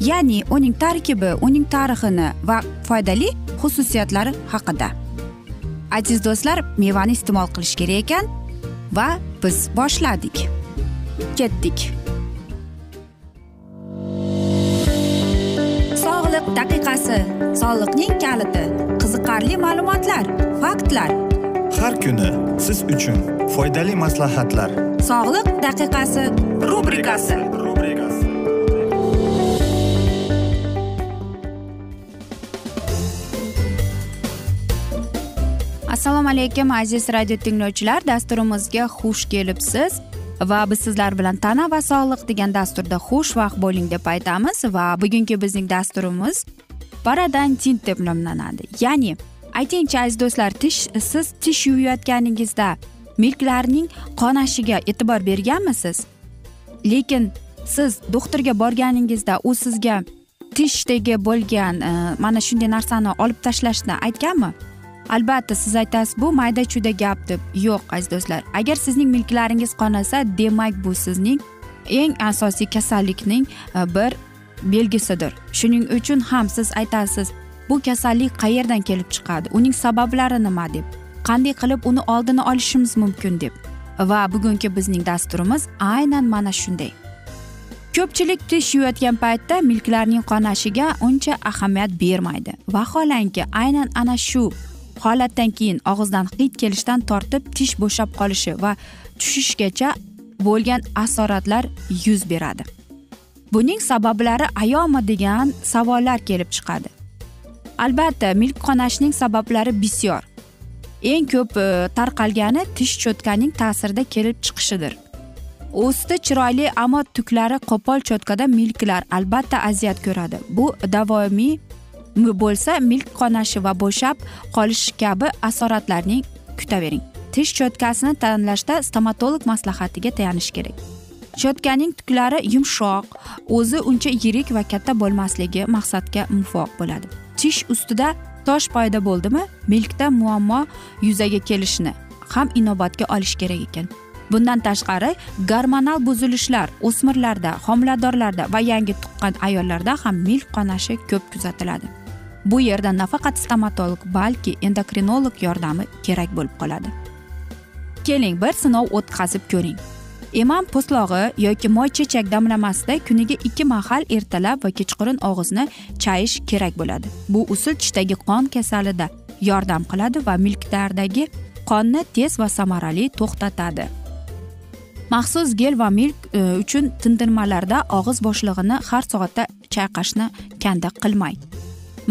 ya'ni uning tarkibi uning tarixini va foydali xususiyatlari haqida. Aziz do'stlar mevani iste'mol qilish kerak ekan va biz boshladik. Ketdik. Sog'liq daqiqasi soliqning kaliti qiziqarli ma'lumotlar faktlar. Har kuni siz uchun foydali maslahatlar. Sog'liq daqiqasi rubrikasi assalomu alaykum aziz radio tinglovchilar. Dasturimizga xush kelibsiz. Va biz sizlar bilan tana va sog'liq degan dasturda xushvaqt bo'ling deb aytamiz. Va bugungi bizning dasturimiz parodontin deb nomlanadi. Ya'ni aytingchi aziz do'stlar tish siz tish yuvayotganingizda milklarning qonashiga e'tibor berganmisiz? Lekin siz doktorga borganingizda u sizga tishdagi bo'lgan e, mana shunday narsani olib tashlashni aytganmi? Albatta siz aytasiz bu mayda chuyda gap deb. Yo'q aziz do'stlar. Agar sizning milklaringiz qonasa demak bu sizning eng asosiy kasallikning e, bir belgisidir. Shuning uchun ham siz aytasiz bu kasallik qayerdan kelib chiqadi? Uning sabablari nima deb? Qanday qilib uni oldini olishimiz mumkin deb? Va bugungi bizning dasturimiz aynan mana shunday. Ko'pchilik tish yuvayotgan paytda milklarning qonashiga uncha ahamiyat bermaydi. Vaholanki aynan ana shu holatdan keyin og'izdan hid kelishdan tortib tish bo'shab qolishi va tushishgacha bo'lgan asoratlar yuz beradi. Buning sabablari ayomi degan savollar kelib chiqadi. Albatta milk qonashning sabablari bisyor. Eng ko'p e, tarqalgani tish cho'tkaning ta'sirida kelib chiqishidir. Usti chiroyli ammo tuklari qo'pol cho'tkada milklar albatta aziyat ko'radi. Bu davomiy bo'lsa milk qonashi va bo'shab qolish kabi asoratlarning kutavering. Tish cho'tkasini tanlashda stomatolog maslahatiga tayanish kerak. Cho'tkaning tuklari yumshoq o'zi uncha yirik va katta bo'lmasligi maqsadga muvofiq bo'ladi. Tish ustida tosh paydo bo'ldimi milkda muammo yuzaga kelishini ham inobatga olish kerak ekan. Bundan tashqari gormonal buzilishlar o'smirlarda homiladorlarda va yangi tuqqan ayollarda ham milk qonashi ko'p kuzatiladi. Bu yerda nafaqat stomatolog balki endokrinolog yordami kerak bo'lib qoladi. Keling bir sinov o'tkazib ko'ring. Eman po'stlog'i yoki moy chechak damlamasida kuniga ikki mahal ertalab va kechqurun og'izni chayish kerak bo'ladi. Bu usul tishdagi qon kasalida yordam qiladi va milklardagi qonni tez va samarali to'xtatadi. Maxsus gel va milk e, uchun tindirmalarda og'iz bo'shlig'ini har soatda chayqashni kanda qilmang.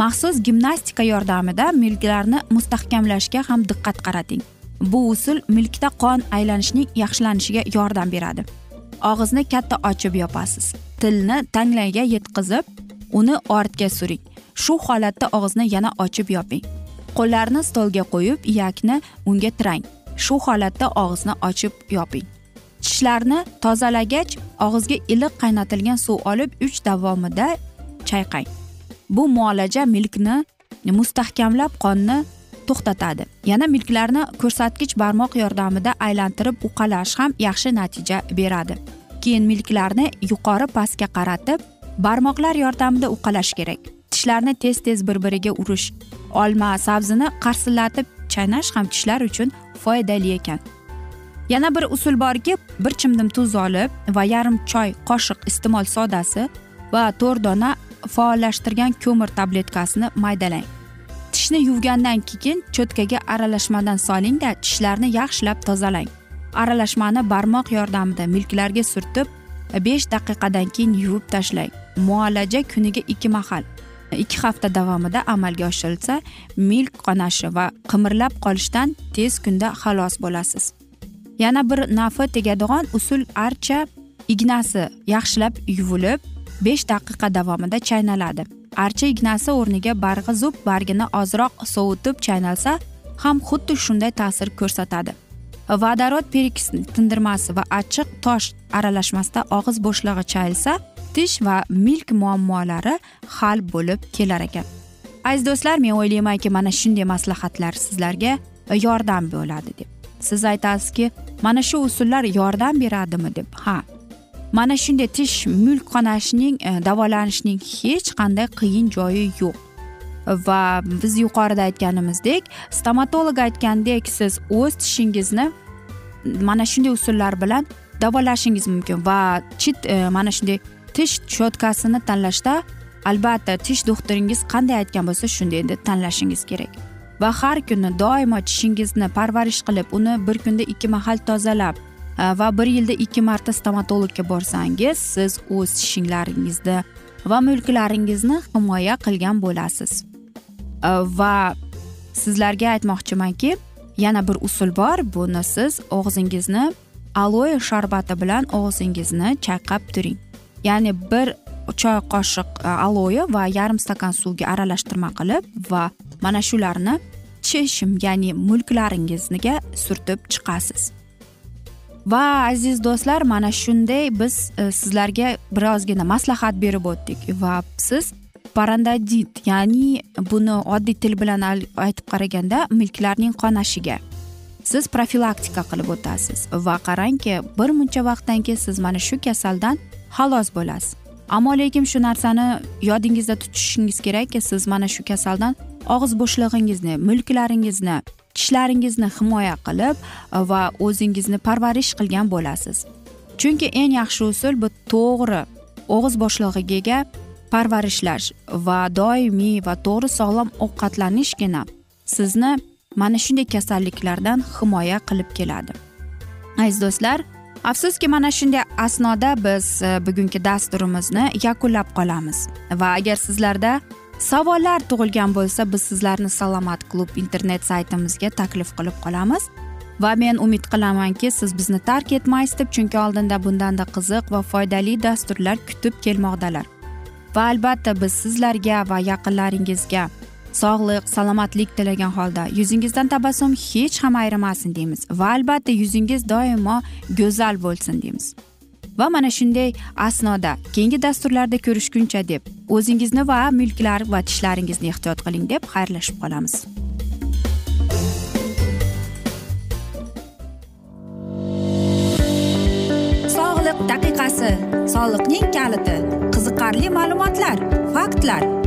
Maxsus gimnastika yordamida milklarni mustahkamlashga ham diqqat qarating. Bu usul milkda qon aylanishining yaxshilanishiga yordam beradi. Og'izni katta ochib yopasiz. Tilni tanglayga yetkazib uni ortga suring. Shu holatda og'izni yana ochib yoping. Qo'llarni stolga qo'yib iyakni unga tirang shu holatda og'izni ochib yoping. Tishlarni tozalagach og'izga iliq qaynatilgan suv olib uch davomida chayqang. Bu muolaja milkni mustahkamlab qonni to'xtatadi. Yana milklarni ko'rsatkich barmoq yordamida aylantirib uqalash ham yaxshi natija beradi. Keyin milklarni yuqori pastga qaratib barmoqlar yordamida uqalash kerak. Tishlarni tez tez bir biriga urish olma sabzini qarsillatib chaynash ham tishlar uchun foydali ekan. Yana bir usul borki bir chimdim tuz olib va yarim choy qoshiq iste'mol sodasi va to'rt dona faollashtirgan ko'mir tabletkasini maydalang. Tishni yuvgandan keyin cho'tkaga aralashmadan solingda tishlarni yaxshilab tozalang. Aralashmani barmoq yordamida milklarga surtib besh daqiqadan keyin yuvib tashlang. Muolaja kuniga ikki mahal. Ikki hafta davomida amalga oshirilsa milk qonashi va qimirlab qolishdan tez kunda xalos bo'lasiz. Yana bir nafi tegadigan usul archa ignasi yaxshilab yuvilib besh daqiqa davomida chaynaladi. Archa ignasi o'rniga barg'izub bargini ozroq sovutib chaynalsa ham xuddi shunday ta'sir ko'rsatadi. Vodorod peroksid tindirmasi va achchiq tosh aralashmasida og'iz bo'shlig'i chayilsa tish va milk muammolari hal bo'lib kelar ekan. Aziz do'stlar men o'ylaymanki mana shunday maslahatlar sizlarga yordam bo'ladi deb. Siz aytasizki mana shu usullar yordam beradimi deb? Ha. Mana shunday tish mulk qonashning e, davolanishning hech qanday qiyin joyi yo'q. Va biz yuqorida aytganimizdek stomatolog aytgandek siz o'z tishingizni mana shunday usullar bilan davolashingiz mumkin va chit e, mana shunday tish cho'tkasini tanlashda albatta tish doktoringiz qanday aytgan bo'lsa shunday deb tanlashingiz kerak. Va har kuni doimo tishingizni parvarish qilib uni bir kunda ikki mahal tozalab e, va bir yilda ikki marta stomatologga borsangiz siz o'z tishinglaringizni va mulklaringizni himoya qilgan bo'lasiz. E, va sizlarga aytmoqchimanki yana bir usul bor buni siz og'zingizni aloe sharbati bilan og'zingizni chayqab turing. Ya'ni bir choy qoshiq e, aloe va yarim stakan suvga aralashtirma qilib va mana shularni chishim ya'ni mulklaringizga surtib chiqasiz. Va aziz do'stlar mana shunday biz e, sizlarga birozgina maslahat berib o'tdik va siz parandadit ya'ni buni oddiy til bilan aytib qaraganda milklarning qonashiga siz profilaktika qilib o'tasiz. Va qarangki bir muncha vaqtdan keyin siz mana shu kasaldan xalos bo'lasiz. Ammo lekin shu narsani yodingizda tutishingiz kerakki siz mana shu kasaldan og'iz bo'shlig'ingizni mulklaringizni tishlaringizni himoya qilib e, va o'zingizni parvarish qilgan bo'lasiz. Chunki eng yaxshi usul bu to'g'ri og'iz bo'shlig'iga parvarishlash va doimiy va to'g'ri sog'lom ovqatlanishgina sizni mana shunday kasalliklardan himoya qilib keladi. Aziz do'stlar afsuski mana shunday asnoda biz e, bugungi dasturimizni yakunlab qolamiz. Va agar sizlarda savollar tug'ilgan bo'lsa biz sizlarni salomat klub internet saytimizga taklif qilib qolamiz. Va men umid qilamanki siz bizni tark etmaysiz deb chunki oldinda bundanda qiziq va foydali dasturlar kutib kelmoqdalar. Va albatta biz sizlarga va yaqinlaringizga sog'lik salomatlik tilagan holda yuzingizdan tabassum hech ham ayrimasin deymiz va albatta yuzingiz doimo go'zal bo'lsin deymiz. Va mana shunday asnoda keyingi dasturlarda ko'rishguncha deb o'zingizni va mulklar va tishlaringizni ehtiyot qiling deb xayrlashib qolamiz. Sog'liq daqiqasi soliqning kaliti qiziqarli ma'lumotlar faktlar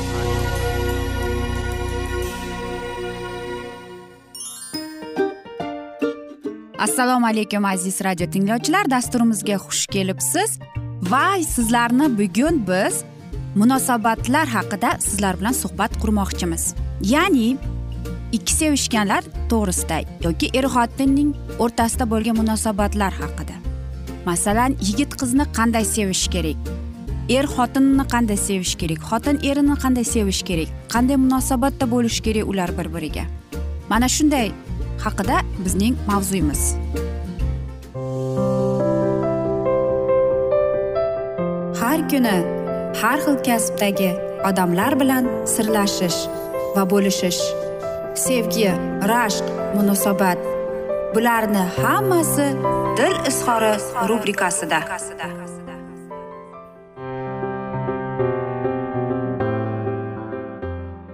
assalomu alaykum aziz radio tinglovchilar. Dasturimizga xush kelibsiz. Va sizlarni bugun biz munosabatlar haqida sizlar bilan suhbat qurmoqchimiz. Ya'ni ikki sevishganlar to'g'risida yoki er xotinning o'rtasida bo'lgan munosabatlar haqida. Masalan yigit qizni qanday sevish kerak? Er xotinni qanday sevish kerak? Xotin erini qanday sevish kerak? Qanday munosabatda bo'lish kerak ular bir biriga mana shunday haqida bizning mavzuyimiz. Har kuni har xil kasbdagi odamlar bilan sirlashish va bo'lishish sevgi rashq munosabat bularni hammasi dil izhori rubrikasida.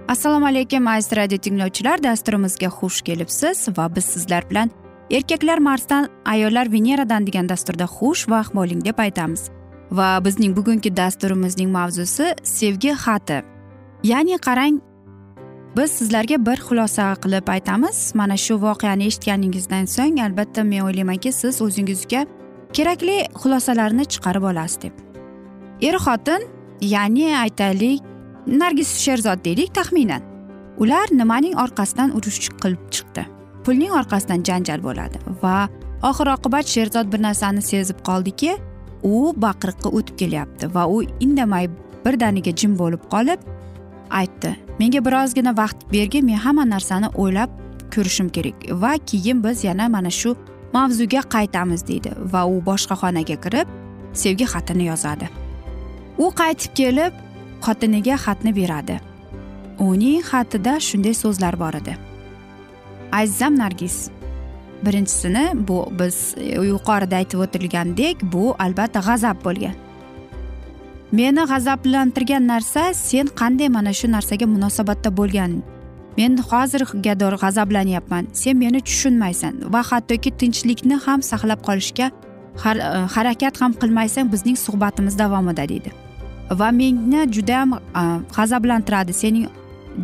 Assalomu alaykum aziz radio tinglovchilar. Dasturimizga xush kelibsiz va biz sizlar bilan erkaklar marsdan ayollar veneradan degan dasturda xush vaqt bo'ling deb aytamiz. Va bizning bugungi dasturimizning mavzusi sevgi xati. Ya'ni qarang biz sizlarga bir xulosa qilib aytamiz. Mana shu voqeani eshitganingizdan so'ng albatta men o'ylaymanki siz o'zingizga kerakli xulosalarni chiqarib olasiz deb. Er xotin ya'ni aytaylik nargiz sherzod deylik taxminan. Ular nimaning orqasidan urush qilib chiqdi? Pulning orqasidan janjal bo'ladi va oxir oqibat sherzod bir narsani sezib qoldiki u baqiriqqa o'tib kelyapti va u indamay birdaniga jim bo'lib qolib aytdi menga birozgina vaqt bergin men hamma narsani o'ylab ko'rishim kerak va keyin biz yana mana shu mavzuga qaytamiz deydi va u boshqa xonaga kirib sevgi xatini yozadi. U qaytib kelib xotiniga xatni beradi. Uning xatida shunday so'zlar bor edi. Azizam nargiz birinchisini bu biz e, yuqorida aytib o'tilgandek bu albatta g'azab bo'lgan. Meni g'azablantirgan narsa sen qanday mana shu narsaga munosabatda bo'lgan? Men hozirgador g'azablanyapman. Sen meni tushunmaysan va hattoki tinchlikni ham saqlab qolishga e, harakat ham qilmaysan bizning suhbatimiz davomida deydi. Va meni judayam g'azablantiradi. Sening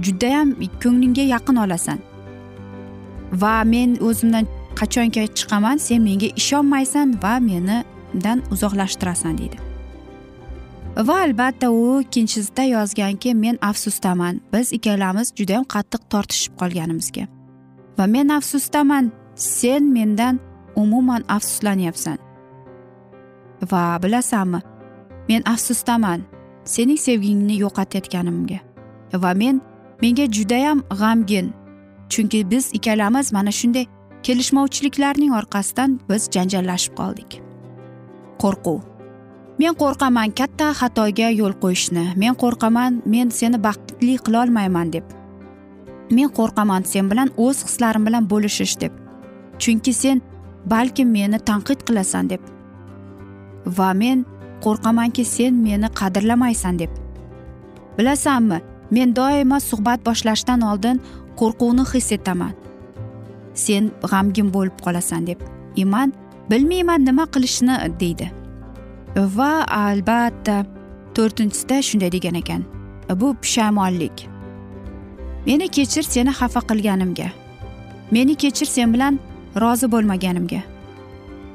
judayam ko'nglingga yaqin olasan. Va men o'zimdan qachonki chiqaman sen menga ishonmaysan va menidan uzoqlashtirasan deydi. Va albatta u ikkinchisida yozganki men afsusdaman biz ikkalamiz judayam qattiq tortishib qolganimizga. Va men afsusdaman sen mendan umuman afsuslanyapsan va bilasanmi men afsusdaman sening sevgingni yo'qotayotganimga. Va men menga judayam g'amgin. Chunki biz ikkalamiz mana shunday kelishmovchiliklarning orqasidan biz janjallashib qoldik. Qo'rquv. Men qo'rqaman katta xatoga yo'l qo'yishni. Men qo'rqaman men seni baxtli qilolmayman deb. Men qo'rqaman sen bilan o'z hislarim bilan bo'lishish deb. Chunki sen balkim meni tanqid qilasan deb. Va men qo'rqamanki sen meni qadrlamaysan deb. Bilasanmi men doimo suhbat boshlashdan oldin qo'rquvni his etaman. Sen g'amgin bo'lib qolasan deb. Iman bilmayman nima qilishni deydi. Va albatta to'rtinchisida shunday degan ekan. Bu pushaymonlik meni kechir seni xafa qilganimga. Meni kechir sen bilan rozi bo'lmaganimga.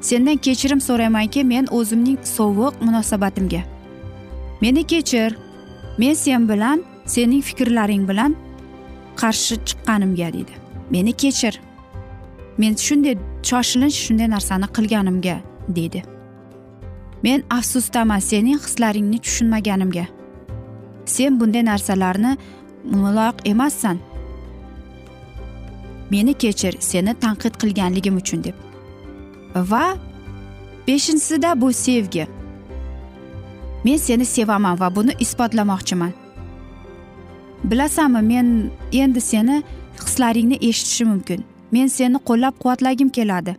Sendan kechirim so'raymanki men o'zimning sovuq munosabatimga. Meni kechir. Men sen bilan sening fikrlaring bilan qarshi chiqqanimga deydi. Meni kechir. Men shunday shoshilinch shunday narsani qilganimga deydi. Men afsusdaman sening hislaringni tushunmaganimga. Sen bunday narsalarni muloq emassan. Meni kechir seni tanqid qilganligim uchun deb. Va beshinchisida bu sevgi. Men seni sevaman va buni isbotlamoqchiman. Bilasanmi men endi seni hislaringni eshitishim mumkin. Men seni qo'llab quvvatlagim keladi.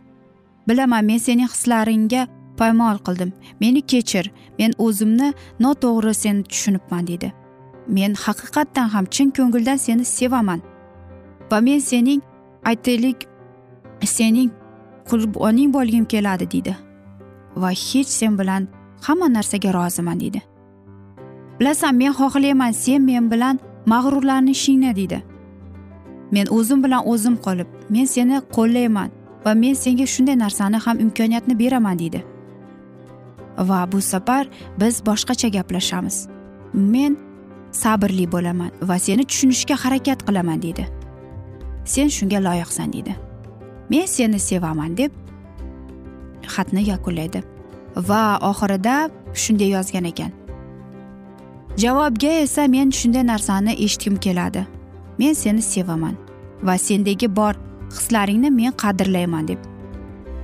Bilaman men sening hislaringga poymol qildim. Meni kechir. Men o'zimni noto'g'ri seni tushunibman deydi. Men haqiqatdan ham chin ko'ngildan seni sevaman. Va men sening aytaylik sening qurboning bo'lgim keladi deydi va hech sen bilan hamma narsaga roziman deydi bilasan men xohlayman sen men bilan mag'rurlanishingni deydi men o'zim bilan o'zim qolib men seni qo'llayman va men senga shunday narsani ham imkoniyatni beraman deydi va bu safar biz boshqacha gaplashamiz. Men sabrli bo'laman va seni tushunishga harakat qilaman deydi sen shunga loyiqsan deydi men seni sevaman deb xatni yakunlaydi. Va oxirida shunday yozgan ekan. Javobga esa men shunday narsani eshitgim keladi. Men seni sevaman va sendagi bor hislaringni men qadrlayman deb.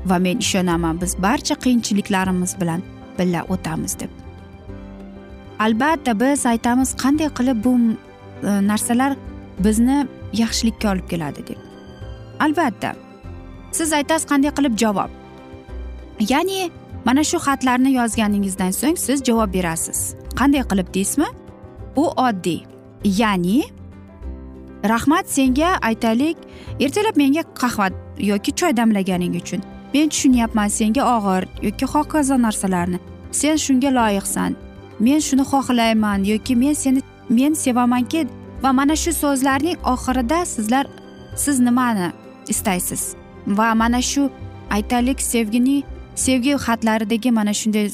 Va men ishonaman biz barcha qiyinchiliklarimiz bilan birga o'tamiz deb. Albatta biz aytamiz qanday qilib bu e, narsalar bizni yaxshilikka olib keladi deb. Albatta siz aytasiz qanday qilib javob? Ya'ni mana shu xatlarni yozganingizdan so'ng siz javob berasiz. Qanday qilib deysizmi? Bu oddiy. Ya'ni rahmat senga aytaylik ertalab menga qahva yoki choy damlaganing uchun. Men tushunyapman senga og'ir yoki hokazo narsalarni. Sen shunga loyiqsan. Men shuni xohlayman yoki men seni men sevamanki va mana shu so'zlarning oxirida sizlar siz nimani istaysiz? Va mana shu aytaylik sevgini sevgi xatlaridagi mana shunday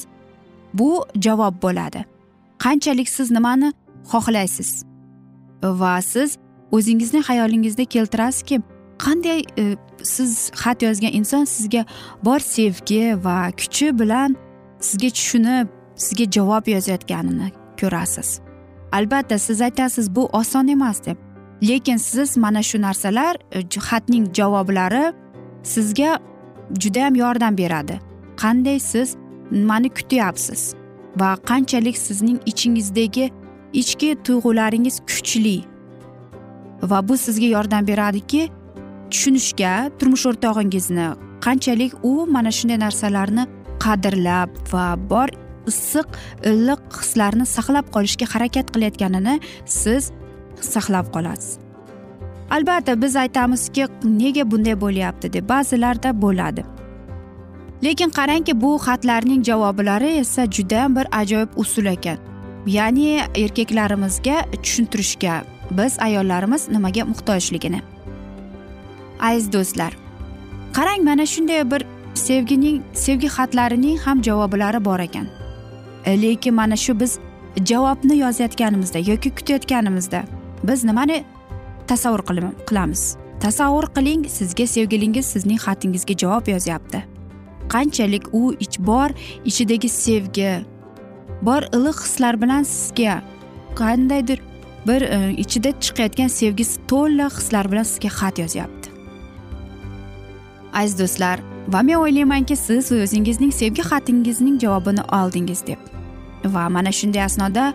bu javob bo'ladi. Qanchalik siz nimani xohlaysiz? Va siz o'zingizni xayolingizda keltirasizki qanday e, siz xat yozgan inson sizga bor sevgi va kuchi bilan sizga tushunib sizga javob yozayotganini ko'rasiz. Albatta siz aytasiz bu oson emas deb. Lekin siz mana shu narsalar e, xatning javoblari sizga judayam yordam beradi. Qanday siz nimani kutyapsiz va qanchalik sizning ichingizdagi ichki tuyg'ularingiz kuchli va bu sizga yordam beradiki tushunishga turmush o'rtog'ingizni qanchalik u mana shunday narsalarni qadrlab va bor issiq iliq hislarni saqlab qolishga harakat qilayotganini siz saqlab qolasiz. Albatta biz aytamizki nega bunday bo'lyapti deb ba'zilarda bo'ladi. Lekin qarangki bu xatlarning javoblari esa juda bir ajoyib usul ekan. Ya'ni erkaklarimizga tushuntirishga biz ayollarimiz nimaga muhtojligini. Aziz do'stlar qarang mana shunday bir sevgining sevgi xatlarining ham javoblari bor ekan. E, lekin mana shu biz javobni yozayotganimizda yoki kutayotganimizda biz nimani tasavvur qilamiz. Tasavvur qiling sizga sevgilingiz sizning xatingizga javob yozyapti. Qanchalik u ich bor ichidagi sevgi bor iliq hislar bilan sizga qandaydir bir e, ichida chiqayotgan sevgisi to'la hislar bilan sizga xat yozyapti. Aziz do'stlar va men o'ylaymanki siz o'zingizning sevgi xatingizning javobini oldingiz deb. Va mana shunday asnoda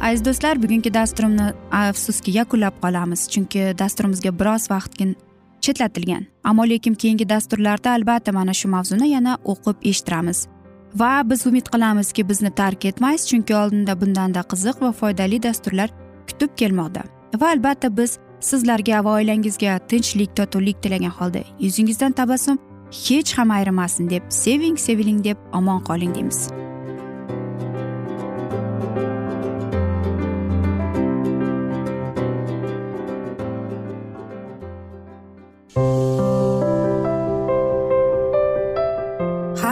aziz do'stlar bugungi dasturimni afsuski yakunlab qolamiz chunki dasturimizga biroz vaqtgin chetlatilgan. Ammo lekin keyingi dasturlarda albatta mana shu mavzuni yana o'qib eshittiramiz. Va biz umid qilamizki bizni tark etmaysiz chunki oldinda bundanda qiziq va foydali dasturlar kutib kelmoqda. Va albatta biz sizlarga va oilangizga tinchlik totuvlik tilagan holda yuzingizdan tabassum hech ham ayrimasin deb seving seviling deb omon qoling deymiz.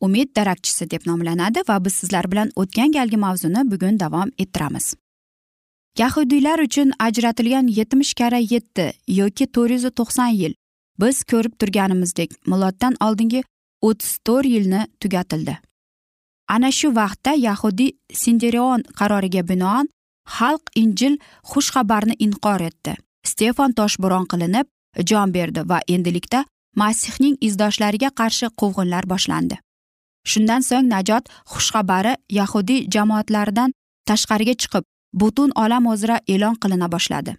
umid darakchisi deb nomlanadi va biz sizlar bilan o'tgan galgi mavzuni bugun davom ettiramiz. Yahudiylar uchun ajratilgan yetmish karra yetti yoki to'rt yuz to'qson yil biz ko'rib turganimizdek miloddan oldingi o'ttiz to'rt yilni tugatildi. Ana shu vaqtda yahudiy sinderion qaroriga binoan xalq injil xushxabarni inqor etdi. Stefan toshbo'ron qilinib jon berdi va endilikda masihning izdoshlariga qarshi quvg'inlar boshlandi. Shundan so'ng najot xushxabari yahudiy jamoatlaridan tashqariga chiqib butun olam o'zra e'lon qilina boshladi.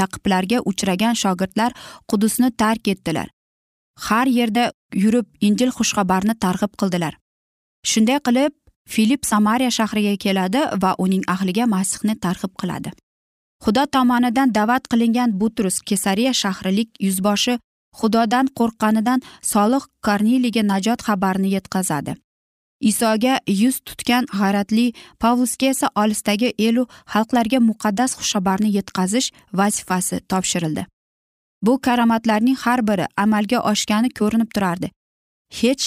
Taqiblarga uchragan shogirdlar qudusni tark etdilar. Har yerda yurib injil xushxabarni targ'ib qildilar. Shunday qilib filip samariya shahriga keladi va uning ahliga masihni targ'ib qiladi. Xudo tomonidan da'vat qilingan butrus kesariya shahrilik yuzboshi xudodan qo'rqqanidan solih korniliyga najot xabarini yetkazadi. Isoga yuz tutgan g'ayratli pavlusga esa olisdagi elu xalqlarga muqaddas xushxabarni yetkazish vazifasi topshirildi. Bu karomatlarning har biri amalga oshgani ko'rinib turardi. Hech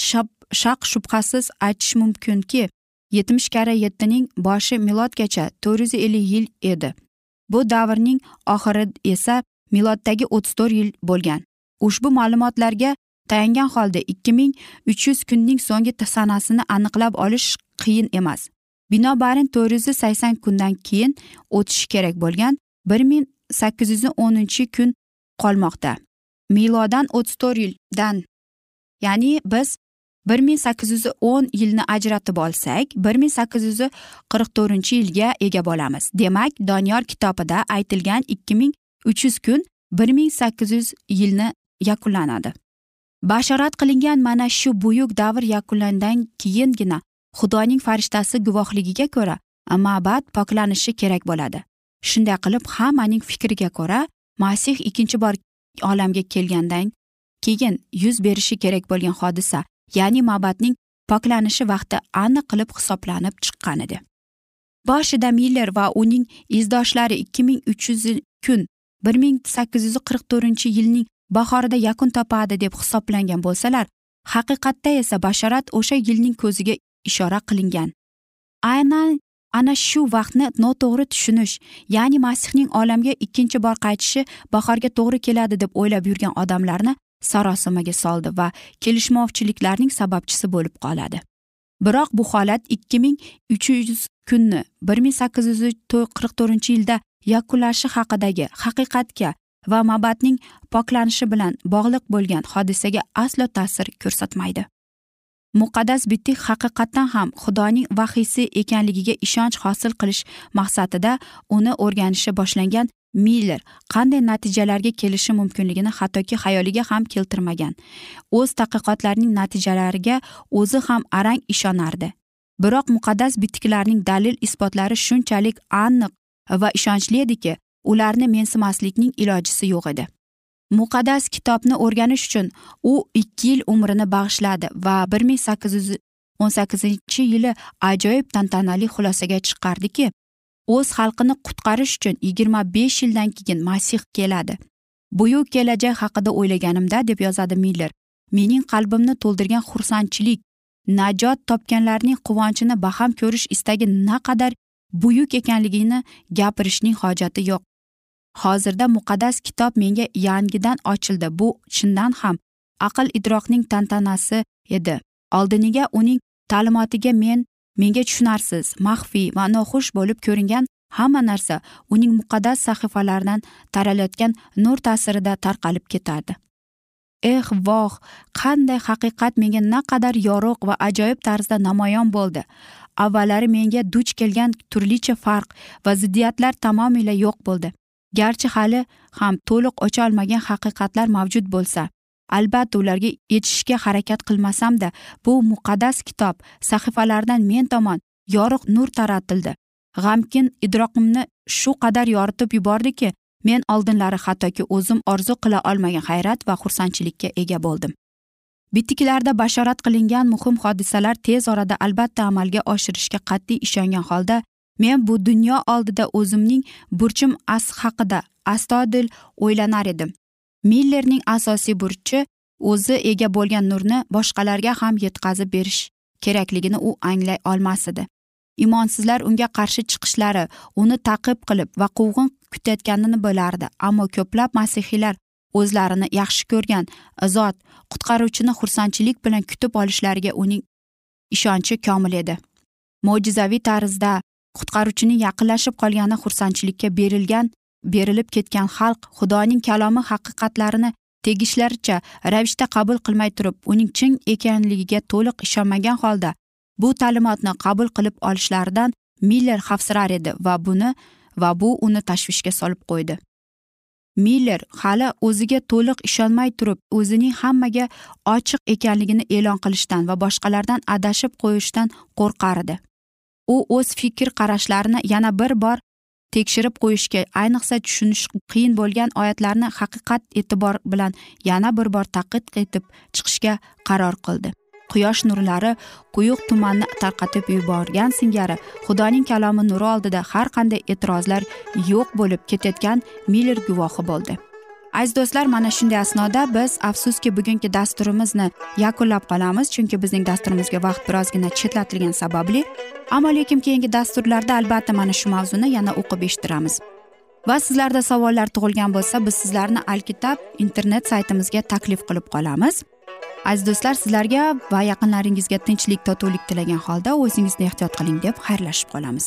shaq shubhasiz aytish mumkinki yetmish karra yettining boshi milodgacha to'rt yuz ellik yil edi. Bu davrning oxiri esa miloddagi o'ttiz to'rt yil bo'lgan. Ushbu ma'lumotlarga tayangan holda ikki ming uch yuz kunning so'nggi sanasini aniqlab olish qiyin emas. Binobarin to'rt yuz sakson kundan keyin o'tishi kerak bo'lgan bir ming sakkiz yuz o'ninchi kun qolmoqda. Milodan o'ttiz to'rt yildan ya'ni biz bir ming sakkiz yuz o'n yilni ajratib olsak bir ming sakkiz yuz qirq to'rtinchi yilga ega bo'lamiz. Demak doniyor kitobida aytilgan ikki ming uch yuz kun bir ming sakkiz yuz yilni yakunlanadi. Bashorat qilingan mana shu buyuk davr yakunlandan keyingina xudoning farishtasi guvohligiga ko'ra ma'bad poklanishi kerak bo'ladi. Shunday qilib hammaning fikriga ko'ra masih ikkinchi bor olamga kelgandan keyin yuz berishi kerak bo'lgan hodisa ya'ni ma'badning poklanishi vaqti aniq qilib hisoblanib chiqqan edi. Boshida miller va uning izdoshlari ikki ming uch yuz kun bir ming sakkiz yuz qirq to'rtinchi yilning bahorida yakun topadi deb hisoblangan bo'lsalar haqiqatda esa basharat o'sha yilning ko'ziga ishora qilingan. Aynan ana shu vaqtni noto'g'ri tushunish ya'ni masihning olamga ikkinchi bor qaytishi bahorga to'g'ri keladi deb o'ylab yurgan odamlarni sarosimaga soldi va kelishmovchiliklarning sababchisi bo'lib qoladi. Biroq bu holat ikki ming uch yuz kunni bir ming sakkiz yuz qirq to'rtinchi yilda yakunlashi haqidagi haqiqatga va mabadning poklanishi bilan bog'liq bo'lgan hodisaga aslo ta'sir ko'rsatmaydi. Muqaddas bitik haqiqatdan ham xudoning vahiysi ekanligiga ishonch hosil qilish maqsadida uni o'rganishi boshlangan miller qanday natijalarga kelishi mumkinligini hattoki xayoliga ham keltirmagan. O'z tadqiqotlarining natijalariga o'zi ham arang ishonardi. Biroq muqaddas bitiklarning dalil isbotlari shunchalik aniq va ishonchli ediki ularni mensimaslikning ilojisi yo'q edi. Muqaddas kitobni o'rganish uchun u ikki yil umrini bag'ishladi va bir ming sakkiz yuz o'n sakkizinchi yili ajoyib tantanali xulosaga chiqardiki o'z xalqini qutqarish uchun yigirma besh yildan keyin masih keladi. Buyuk kelajak haqida o'ylaganimda deb yozadi miller mening qalbimni to'ldirgan xursandchilik najot topganlarning quvonchini baham ko'rish istagi naqadar buyuk ekanligini gapirishning hojati yo'q. Hozirda muqaddas kitob menga yangidan ochildi. Bu chindan ham aql idrokning tantanasi edi. Oldiniga uning ta'limotiga men menga tushunarsiz maxfiy va noxush bo'lib ko'ringan hamma narsa uning muqaddas sahifalaridan taralayotgan nur ta'sirida tarqalib ketardi. Eh voh qanday haqiqat menga naqadar yorug' va ajoyib tarzda namoyon bo'ldi. Avvallari menga duch kelgan turlicha farq va ziddiyatlar tamomila yo'q bo'ldi. Garchi hali ham to'liq ocha olmagan haqiqatlar mavjud bo'lsa albatta ularga yetishishga harakat qilmasamda bu muqaddas kitob sahifalaridan men tomon yorug' nur taratildi. G'amkin idroqimni shu qadar yoritib yubordiki men oldinlari hattoki o'zim orzu qila olmagan hayrat va xursandchilikka ega bo'ldim. Bitiklarda bashorat qilingan muhim hodisalar tez orada albatta amalga oshirishga qat'iy ishongan holda men bu dunyo oldida o'zimning burchim as haqida astoydil o'ylanar edim. Millerning asosiy burchi o'zi ega bo'lgan nurni boshqalarga ham yetkazib berish kerakligini u anglay olmas edi imonsizlar unga qarshi chiqishlari uni taqib qilib va quvg'in kutayotganini bilardi ammo ko'plab masihiylar o'zlarini yaxshi ko'rgan zot qutqaruvchini xursandchilik bilan kutib olishlariga uning ishonchi komil edi. Mo'jizaviy tarzda qutqaruvchining yaqinlashib qolgani xursandchilikka berilgan berilib ketgan xalq xudoning kalomi haqiqatlarini tegishlaricha ravishda qabul qilmay turib uning chin ekanligiga to'liq ishonmagan holda bu ta'limotni qabul qilib olishlaridan miller xavfsirar edi va buni va bu uni tashvishga solib qo'ydi. Miller hali o'ziga to'liq ishonmay turib o'zining hammaga ochiq ekanligini e'lon qilishdan va boshqalardan adashib qo'yishdan qo'rqar edi. U o'z fikr qarashlarini yana bir bor tekshirib qo'yishga ayniqsa tushunish qiyin bo'lgan oyatlarni haqiqat e'tibor bilan yana bir bor taqid etib chiqishga qaror qildi. Quyosh nurlari quyuq tumanni tarqatib yuborgan singari xudoning kalomi nuri oldida har qanday e'tirozlar yo'q bo'lib ketayotgan miller guvohi bo'ldi. Aziz do'stlar mana shunday asnoda biz afsuski bugungi dasturimizni yakunlab qolamiz chunki bizning dasturimizga vaqt birozgina chetlatilgani sababli ammo lekin keyingi dasturlarda albatta mana shu mavzuni yana o'qib eshittiramiz. Va sizlarda savollar tug'ilgan bo'lsa biz sizlarni alkitab internet saytimizga taklif qilib qolamiz. Aziz do'stlar sizlarga va yaqinlaringizga tinchlik totuvlik tilagan holda o'zingizni ehtiyot qiling deb xayrlashib qolamiz.